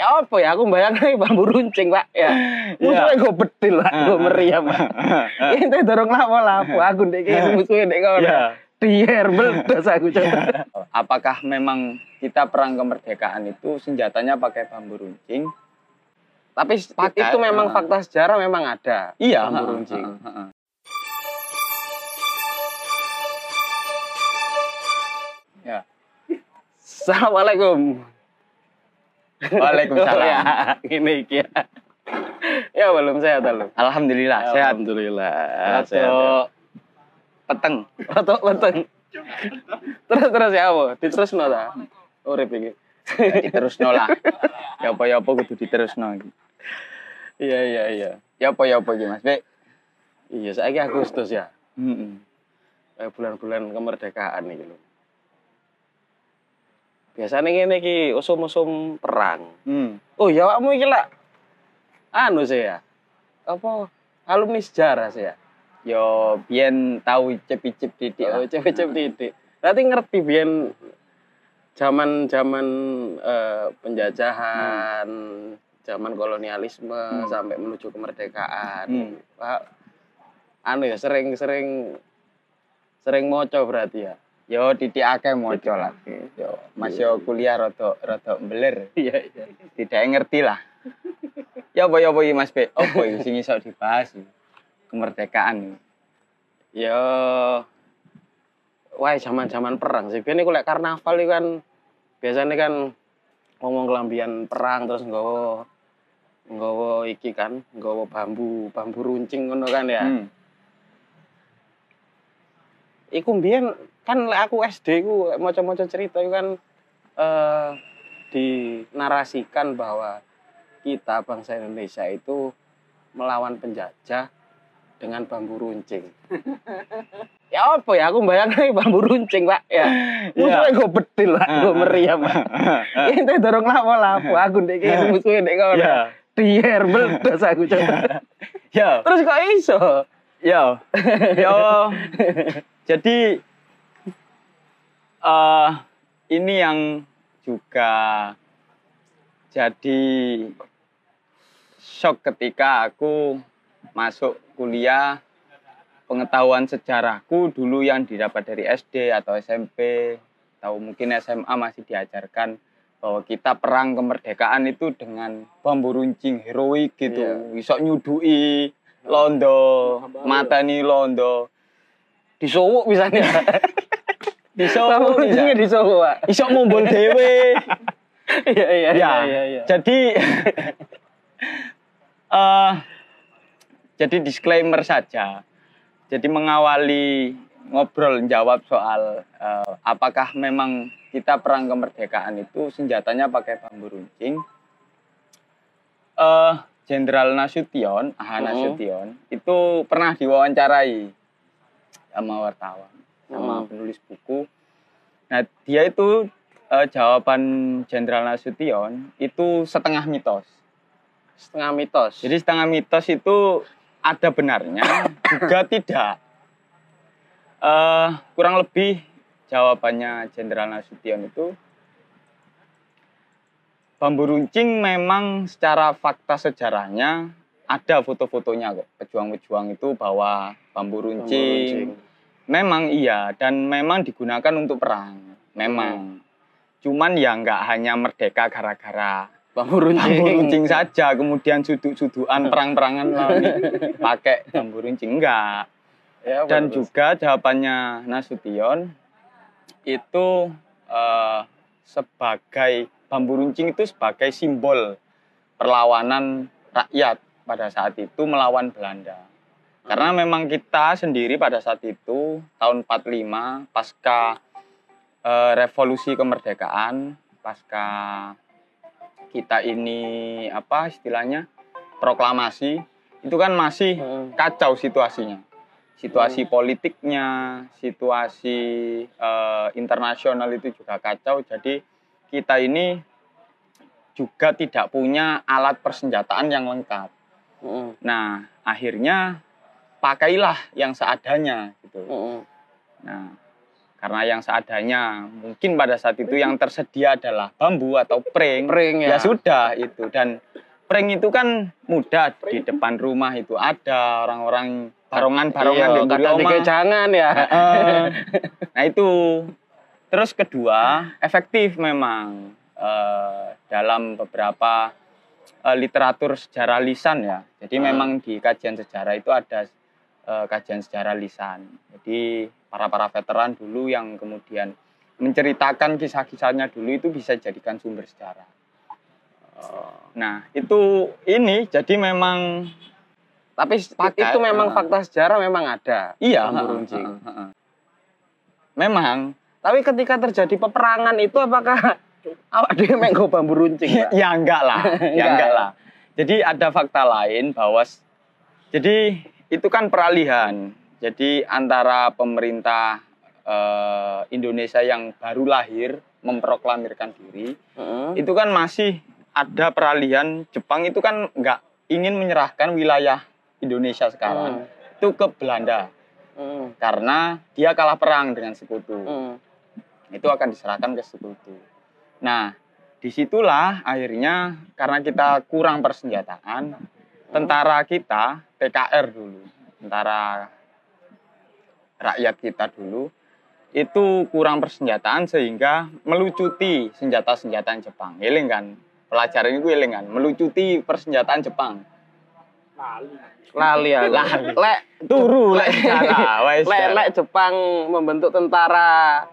Ya apa ya aku bayangin bambu runcing pak ya. Musuhnya gue bedil lah, gue meriam pak. Ini dorong lapo-lapo, aku dek musuhnya dek kau Ya. Dier meledos aku coba. Apakah memang kita perang kemerdekaan itu senjatanya pakai bambu runcing? Tapi Pakai, itu memang ah. fakta sejarah memang ada. Iya, bambu runcing. ha, ha. Ya. Assalamualaikum. Waalaikumsalam. Oh, ya, ini iki ya. Ya belum sehat lu. Alhamdulillah sehat. Alhamdulillah. Atau peteng. Atau beteng. Terus terus ya apa? Diterusno ta? Urip iki. Diterusno lah. Ya apa ya apa kudu diterusno iki. Iya iya iya. Ya apa ya apa iki Mas. Iya, saiki Agustus ya. Heeh. Kayak bulan-bulan kemerdekaan iki lho. Biasanya ngene iki usum-usum perang. Hmm. Oh, ya awakmu iki lah anu sih ya. Apa alumni sejarah sih ya? Yo biyen tahu icip-icip titik Oh, cewek-cewek titik. Berarti ngerti biyen zaman-zaman eh, penjajahan, zaman kolonialisme Hmm. sampai menuju kemerdekaan. Hmm. Anu ya sering-sering sering moco berarti ya. Yo titik akeh moco lah. Yo masih kuliah rada rada mbeler. Iya, iya. Tidak ngerti lah. Ya apa ya apa iki Mas Bek? Apa iki sing iso dibahas? Kemerdekaan. Ya wah zaman-zaman perang sih. Biyen iku lek karnaval iku kan biasanya kan ngomong kelambian perang terus nggawa nggawa iki kan, nggawa bambu, bambu runcing ngono kan ya. Hmm. Iku mbiyen kan lek aku SD ku maca-maca cerita iku kan eh dinarasikan bahwa kita bangsa Indonesia itu melawan penjajah dengan bambu runcing. ya apa ya aku bayangin bambu runcing pak ya. Musuhnya gue bedil lah, gue meriam pak. Ini dorong lapo-lapo, aku dek musuhnya dek kau. Ya. Dier meledos aku coba. Yo, Terus kok iso? yo. Yo. Jadi eh ini yang juga jadi shock ketika aku masuk kuliah. Pengetahuan sejarahku dulu yang didapat dari SD atau SMP atau mungkin SMA masih diajarkan bahwa kita perang kemerdekaan itu dengan bambu runcing heroik gitu. Iya. iso nyudui londo matani londo Disowok misalnya. iso Bambu runcingnya disowok pak. iso mumbul dewe Iya iya ya iya iya. iya. jadi eh jadi disclaimer saja jadi mengawali ngobrol jawab soal eh, apakah memang kita perang kemerdekaan itu senjatanya pakai bambu runcing eh Jenderal Nasution, Aha. Nasution, itu pernah diwawancarai sama wartawan, sama Mhm. penulis buku. Nah, dia itu eh, jawaban Jenderal Nasution itu setengah mitos. Setengah mitos. Jadi setengah mitos itu ada benarnya, juga tidak. Eh, kurang lebih jawabannya Jenderal Nasution itu bambu runcing memang secara fakta sejarahnya ada foto-fotonya kok. Pejuang-pejuang itu bawa bambu Bambu runcing. Memang iya dan memang digunakan untuk perang. Memang. Cuman ya nggak hanya merdeka gara-gara Bambu runcing. bambu runcing saja kemudian suduk-sudukan perang-perangan lalu pakai bambu runcing enggak Ya, dan bagus. juga jawabannya Nasution itu eh, sebagai bambu runcing itu sebagai simbol perlawanan rakyat pada saat itu melawan Belanda. Karena memang kita sendiri pada saat itu tahun 45 pasca eh, revolusi kemerdekaan pasca kita ini apa istilahnya proklamasi itu kan masih Heeh. kacau situasinya. Situasi politiknya situasi eh, internasional itu juga kacau. Jadi kita ini juga tidak punya alat persenjataan yang lengkap Heeh. nah akhirnya pakailah yang seadanya gitu Heeh. Nah, karena yang seadanya mungkin pada saat itu yang tersedia adalah bambu atau pring Pring ya. ya sudah itu dan pring itu kan mudah di depan rumah itu ada orang-orang barongan-barongan Iya, di mburi kata jangan ya. Nah itu terus kedua efektif memang eh, dalam beberapa eh, literatur sejarah lisan ya jadi Hmm. memang di kajian sejarah itu ada eh, kajian sejarah lisan jadi para para veteran dulu yang kemudian menceritakan kisah-kisahnya dulu itu bisa dijadikan sumber sejarah nah itu ini jadi memang Tapi Sepakat. itu memang Heeh. fakta sejarah memang ada. iya Bambu heeh, runcing. heeh, heeh. memang Tapi ketika terjadi peperangan itu apakah awak dhewe mek nggo bambu runcing? Pak? ya enggak lah, ya Enggak lah. Jadi ada fakta lain bahwa jadi itu kan peralihan. Jadi antara pemerintah eh, Indonesia yang baru lahir memproklamirkan diri, Heeh. itu kan masih ada peralihan Jepang itu kan enggak ingin menyerahkan wilayah Indonesia sekarang itu ke Belanda Heeh. karena dia kalah perang dengan sekutu Heeh. itu akan diserahkan ke sekutu. Nah, di situlah akhirnya karena kita kurang persenjataan, tentara kita PKR dulu, tentara rakyat kita dulu itu kurang persenjataan sehingga melucuti senjata-senjata Jepang. Eling kan? Pelajaran itu eling kan? Melucuti persenjataan Jepang. Lali ya. Lali. Lek Turu lek lek lek Jepang membentuk tentara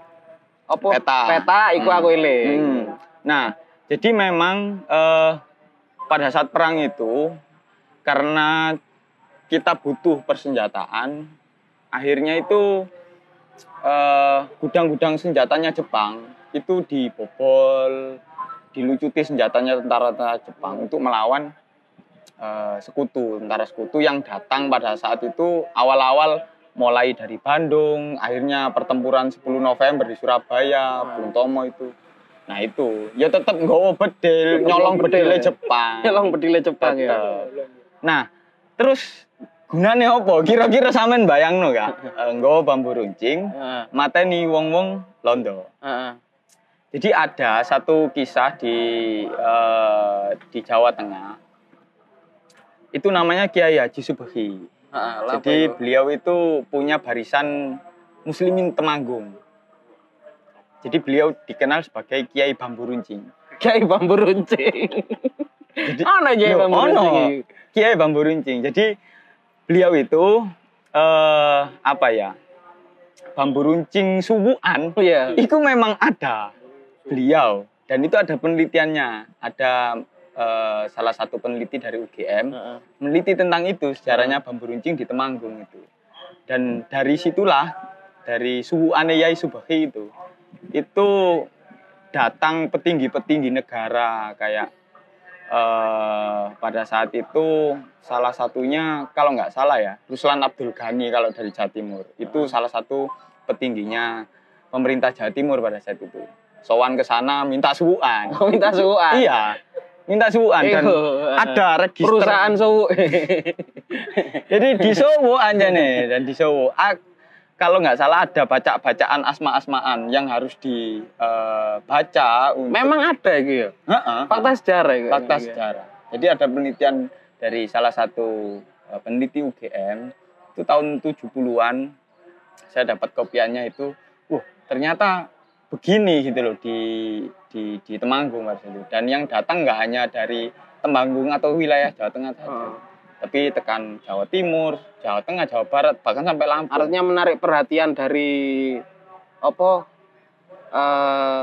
apa Peta. peta iku Hmm. aku eling. Hmm. Nah, jadi memang eh, pada saat perang itu karena kita butuh persenjataan, akhirnya itu eh, gudang-gudang senjatanya Jepang itu dibobol, dilucuti senjatanya tentara-tentara Jepang untuk melawan eh, sekutu, tentara sekutu yang datang pada saat itu awal-awal mulai dari Bandung, akhirnya pertempuran 10 November di Surabaya, Bung Tomo itu. Nah itu, ya tetap nggawa bedil, nyolong bedil bedilnya ya? Jepang. Nyolong bedile Jepang ya. Nah, terus gunanya apa? Kira-kira sampean bayangno gak? Eh, Nggawa bambu runcing, mateni wong-wong londo. Jadi ada satu kisah di eh, di Jawa Tengah. Itu namanya Kiai Haji Subhi. Jadi itu? beliau itu punya barisan muslimin Temanggung. Jadi beliau dikenal sebagai Kiai Bambu Runcing. Kiai bambu runcing. Jadi Kiai Yo, bambu ono. runcing. Kiai Bambu Runcing. Jadi beliau itu eh apa ya? Bambu runcing subuhan Iya. itu memang ada beliau dan itu ada penelitiannya. Ada eh, salah satu peneliti dari UGM Heeh. meneliti tentang itu sejarahnya bambu runcing di Temanggung itu. Dan dari situlah dari suhu Yai Subahi itu itu datang petinggi-petinggi negara kayak eh, pada saat itu salah satunya kalau nggak salah ya Ruslan Abdul Ghani kalau dari Jawa Timur itu salah satu petingginya pemerintah Jawa Timur pada saat itu sowan ke sana minta suhuan Oh, minta suan. iya minta suhuan dan Iku, ada register perusahaan suhu. jadi di Sowo aja nih dan di Sowo Ah, kalau nggak salah ada baca-bacaan asma-asmaan yang harus dibaca untuk Memang ada gitu ya. Heeh, Fakta sejarah gitu. fakta sejarah. Jadi ada penelitian dari salah satu eh, peneliti UGM itu tahun 70-an saya dapat kopiannya itu, wah ternyata begini gitu loh di di di Temanggung saat itu. Dan yang datang nggak hanya dari Temanggung atau wilayah Jawa Tengah saja, Heeh. tapi tekan Jawa Timur, Jawa Tengah, Jawa Barat, bahkan sampai Lampung. Artinya menarik perhatian dari apa eh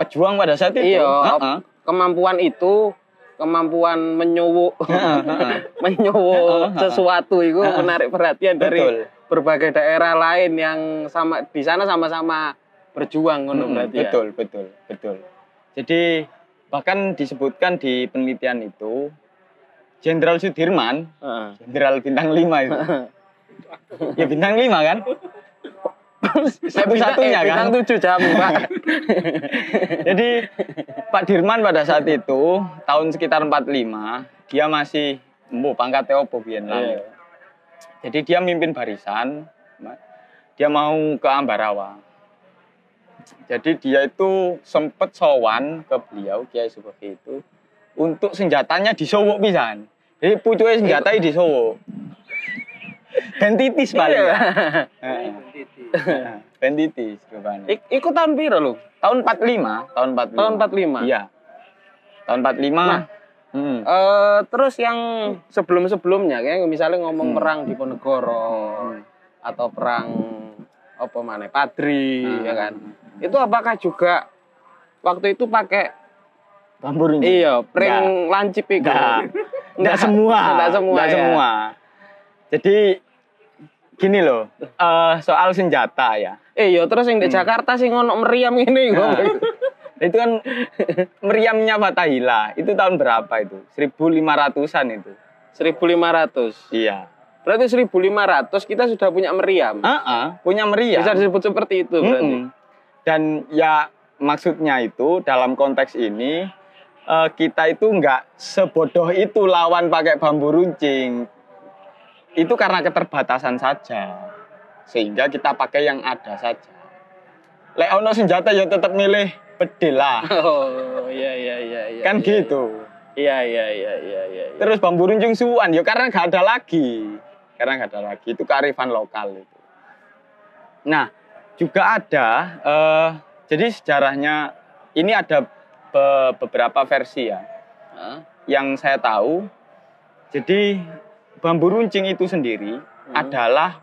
pejuang pada saat itu. Iya, Heeh. kemampuan itu kemampuan menyuwuk Heeh. menyuwuk sesuatu itu menarik perhatian dari Betul. berbagai daerah lain yang sama di sana sama-sama berjuang ngono Mm-mm, berarti ya. betul, betul, betul. Jadi bahkan disebutkan di penelitian itu Jenderal Sudirman. Jenderal bintang 5 itu. ya bintang 5 kan? Satu-satunya eh, kan? Bintang tujuh jam, Pak. Jadi Pak Dirman pada saat itu tahun sekitar 45 dia masih embo pangkatnya opo biyen lah. Iya. Jadi dia mimpin barisan, dia mau ke Ambarawa. Jadi dia itu sempet sowan ke beliau Kiai Subeki itu untuk senjatanya disowok pisan. Jadi pucuke senjatanya disowok. Bentitis paling. Iya. ya. Heeh. Heeh, Bentitis rupanya. Ik- iku tahun piro lu? Tahun 45, tahun 45. Tahun 45. Iya. Tahun 45. Nah. hmm. Eh, terus yang sebelum-sebelumnya kayak misalnya ngomong Hmm. perang Diponegoro atau perang apa mana Padri Hmm. ya kan. Itu apakah juga waktu itu pakai Bambu runcing. iya pring lancip itu? Enggak. Enggak semua. Enggak semua. Enggak ya. semua. Jadi gini loh, eh, soal senjata ya. Eh iya terus yang di Hmm. Jakarta sih ngono meriam ini Nah, itu kan meriamnya Fatahila. Itu tahun berapa itu? 1500-an itu. 1500. Iya. Berarti 1500 kita sudah punya meriam. Heeh, punya meriam. Bisa disebut seperti itu berarti. Mm-mm. Dan ya maksudnya itu dalam konteks ini eh, kita itu nggak sebodoh itu lawan pakai bambu runcing. Itu karena keterbatasan saja. Sehingga kita pakai yang ada saja. Lek ono senjata ya tetap milih bedil lah. Oh, iya iya iya iya. kan iya, gitu. Iya iya iya iya iya. iya. Terus bambu runcing suwan ya karena nggak ada lagi. Karena nggak ada lagi itu kearifan lokal itu. Nah juga ada eh, jadi sejarahnya ini ada be- beberapa versi ya Hah? yang saya tahu. Jadi bambu runcing itu sendiri Hmm. adalah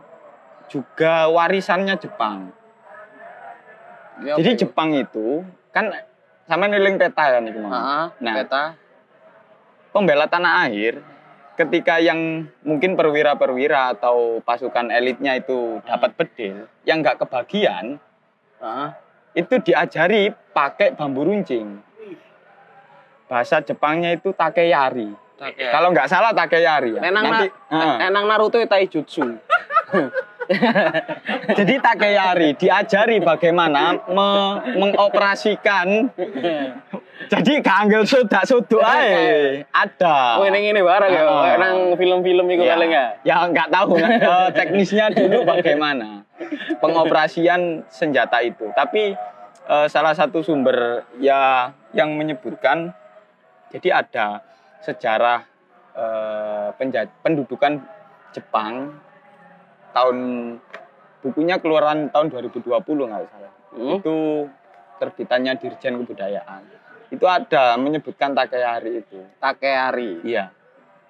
juga warisannya Jepang. Iya, Jadi. Jepang itu kan sama niling peta ya nih Heeh, Nah. peta. pembela tanah air ketika yang mungkin perwira-perwira atau pasukan elitnya itu dapat bedil yang nggak kebagian Heeh. itu diajari pakai bambu runcing bahasa Jepangnya itu takeyari Takeyari. kalau nggak salah takeyari ya Nenang nanti na, Heeh. nenang Naruto itu taijutsu. jadi takeyari diajari bagaimana me- mengoperasikan. Jadi kanggel sudah sudah ae. Ada. Oh ini ini barang ya, nang film-film itu ya, paling ya. ya nggak tahu. Eh, teknisnya dulu bagaimana? Pengoperasian senjata itu. Tapi eh, salah satu sumber ya yang menyebutkan jadi ada sejarah penja- pendudukan Jepang tahun bukunya keluaran tahun 2020 nggak salah. Hmm? Itu terbitannya Dirjen Kebudayaan. Itu ada menyebutkan Takeyari itu. Takeari. Iya.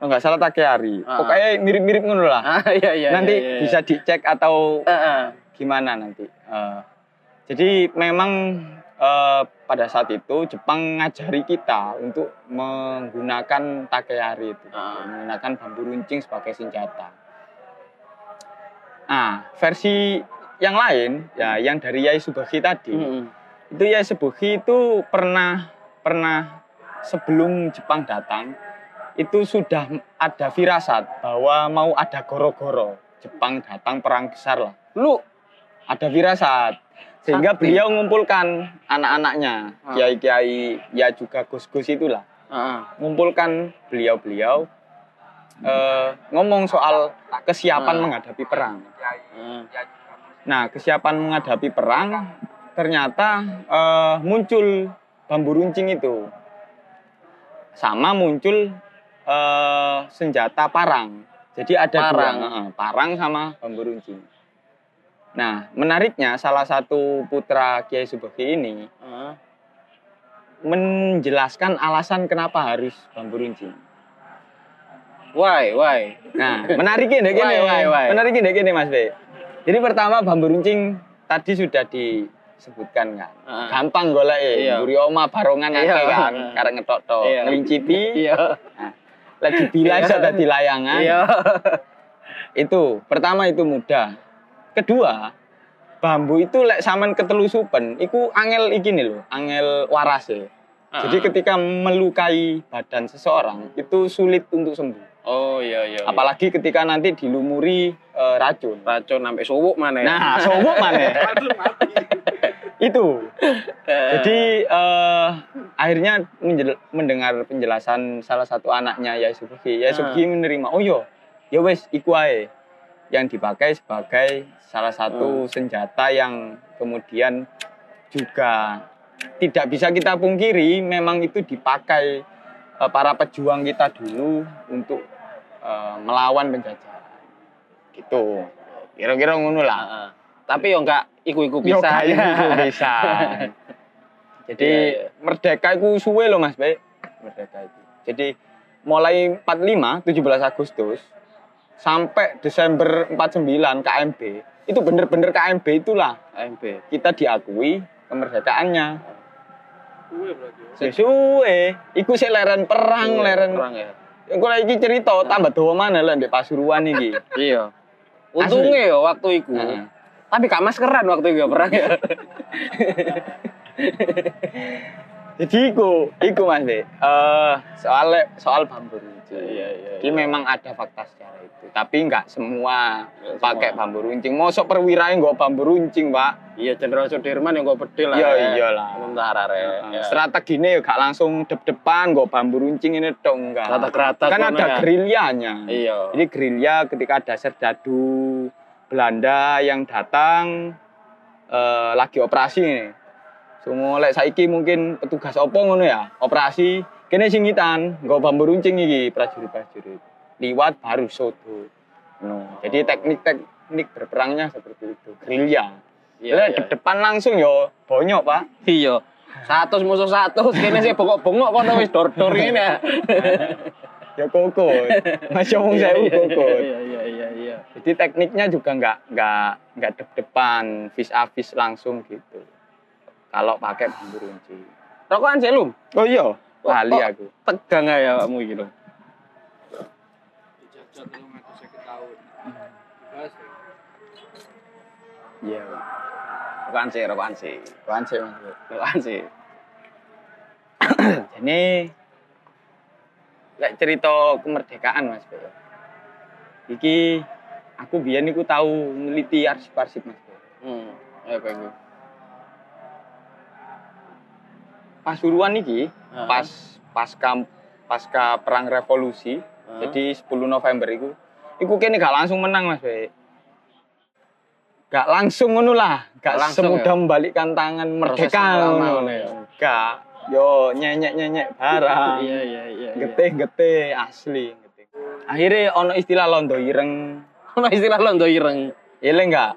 Oh, nggak salah Takeyari. Ah. Pokoknya mirip-mirip ngono lah. Ah iya iya. nanti iya, iya. bisa dicek atau Heeh. gimana nanti. Eh, jadi memang eh, pada saat itu Jepang ngajari kita untuk menggunakan Takeyari itu, Ah. menggunakan bambu runcing sebagai senjata. Nah, versi yang lain ya yang dari Yai Subahi tadi Mm-mm. itu Yai Subuhi itu pernah pernah sebelum Jepang datang itu sudah ada firasat bahwa mau ada goro-goro Jepang datang perang besar lah Lu ada firasat sehingga Sakti. beliau mengumpulkan anak-anaknya Ah. kiai-kiai ya juga gus-gus itulah Heeh. mengumpulkan beliau-beliau eh, ngomong soal kesiapan Ah. menghadapi perang Heeh. Nah, kesiapan menghadapi perang ternyata eh, muncul bambu runcing itu. Sama muncul eh, senjata parang. Jadi ada Parang. dua, eh, parang sama bambu runcing. Nah, menariknya salah satu putra Kiai Subeki ini Heeh. menjelaskan alasan kenapa harus bambu runcing. Why why? Nah, menariknya deh gini, Why, why, why? menariknya deh gini Mas B. Jadi pertama bambu runcing tadi sudah disebutkan kan. Heeh. Gampang golek Iya. Buri oma barongan Iya. akeh kan, karek ngetok-tok, Iya. ngelincipi. Iya. Nah, lagi bilas Iya. ada di layangan. Iya. Itu pertama itu mudah. Kedua, bambu itu lek sampean ketelusupen, iku angel iki nih lho, angel waras ya. Jadi Heeh. ketika melukai badan seseorang itu sulit untuk sembuh. Oh iya iya. iya. Apalagi ketika nanti dilumuri eh, racun. racun sampai suwuk mana ya? Nah, sogok mana? itu. Jadi eh, akhirnya mendengar penjelasan salah satu anaknya Yai Subhi. Yai Ah. Subhi menerima, oh yo, ya wes iku ae. Yang dipakai sebagai salah satu senjata yang kemudian juga tidak bisa kita pungkiri memang itu dipakai eh, para pejuang kita dulu untuk eh, melawan penjajahan gitu. Kira-kira ngono lah. Tapi yo enggak iku-iku bisa ya. bisa jadi Iya, iya. merdeka itu suwe loh mas Baik merdeka itu jadi mulai 45 17 Agustus sampai Desember 49 KMB itu bener-bener KMB itulah. AMB. kita diakui kemerdekaannya Kue berarti. ya. sesuai iku sih leren perang leren perang ya. Aku lagi cerita tambah dawa mana lah di Pasuruan iki. Iya. Untungnya yo waktu itu. Heeh. Tapi gak maskeran waktu itu perang ya. Jadi iku, iku Mas Be. Eh soal soal bambu runcing. Iya, iya, Jadi memang ada fakta sejarah itu. Tapi nggak semua Nggak pakai bambu runcing. Mosok perwirae nggak bambu runcing, Pak. Iya Jenderal Sudirman yang gue bedil lah. Iya, ya. iyalah. Tentara re. Ya. Strateginya ya gak langsung dep-depan, nggak bambu runcing ini dong enggak. Rata-rata Kan ada ya. gerilyanya. Iya. Jadi gerilya ketika ada serdadu Belanda yang datang eh, lagi operasi nih. Semua lek saiki mungkin petugas opo ngono ya, operasi kene singitan, nggo bambu runcing iki prajurit-prajurit. Liwat baru sodo. No. Jadi teknik-teknik berperangnya seperti itu, gerilya. Iya, Lek iya. depan langsung yo bonyok, Pak. Iya. Satu musuh satu, kene sih bongok-bongok kono wis dor-dor ngene. ya. Ya koko. Masih ngomong Iya, saya iya, koko. Iya iya iya iya. Jadi tekniknya juga nggak nggak nggak dep-depan, vis a vis langsung gitu. Kalau pakai bambu runcing. Rokokan sih lu. Oh iya, lali kok- aku. Tegang ya kamu gitu. Tahun. Ya. Iya. Rokokan sih, rokokan sih. Kawan sih mas. Rokokan sih. Ini lek cerita kemerdekaan mas. Bro. Iki aku biyen niku tahu neliti arsip-arsip mas. Bro. Hmm. Ya kayak Pasuruan iki Heeh. pas pasca pasca perang revolusi Heeh. jadi 10 November itu iku kene gak langsung menang Mas Be. Gak langsung ngono lah, gak Gak langsung semudah ya? membalikkan tangan merdeka ngono. ya? Gak, yo nyenyek-nyenyek barang. Iya iya iya. Getih-getih asli getih. Akhirnya ono istilah londo ireng. Ono istilah londo ireng. Ile enggak?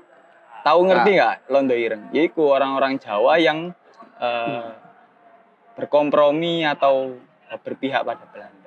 Tahu ngerti nggak londo ireng? Yaitu orang-orang Jawa yang eh, berkompromi atau berpihak pada Belanda.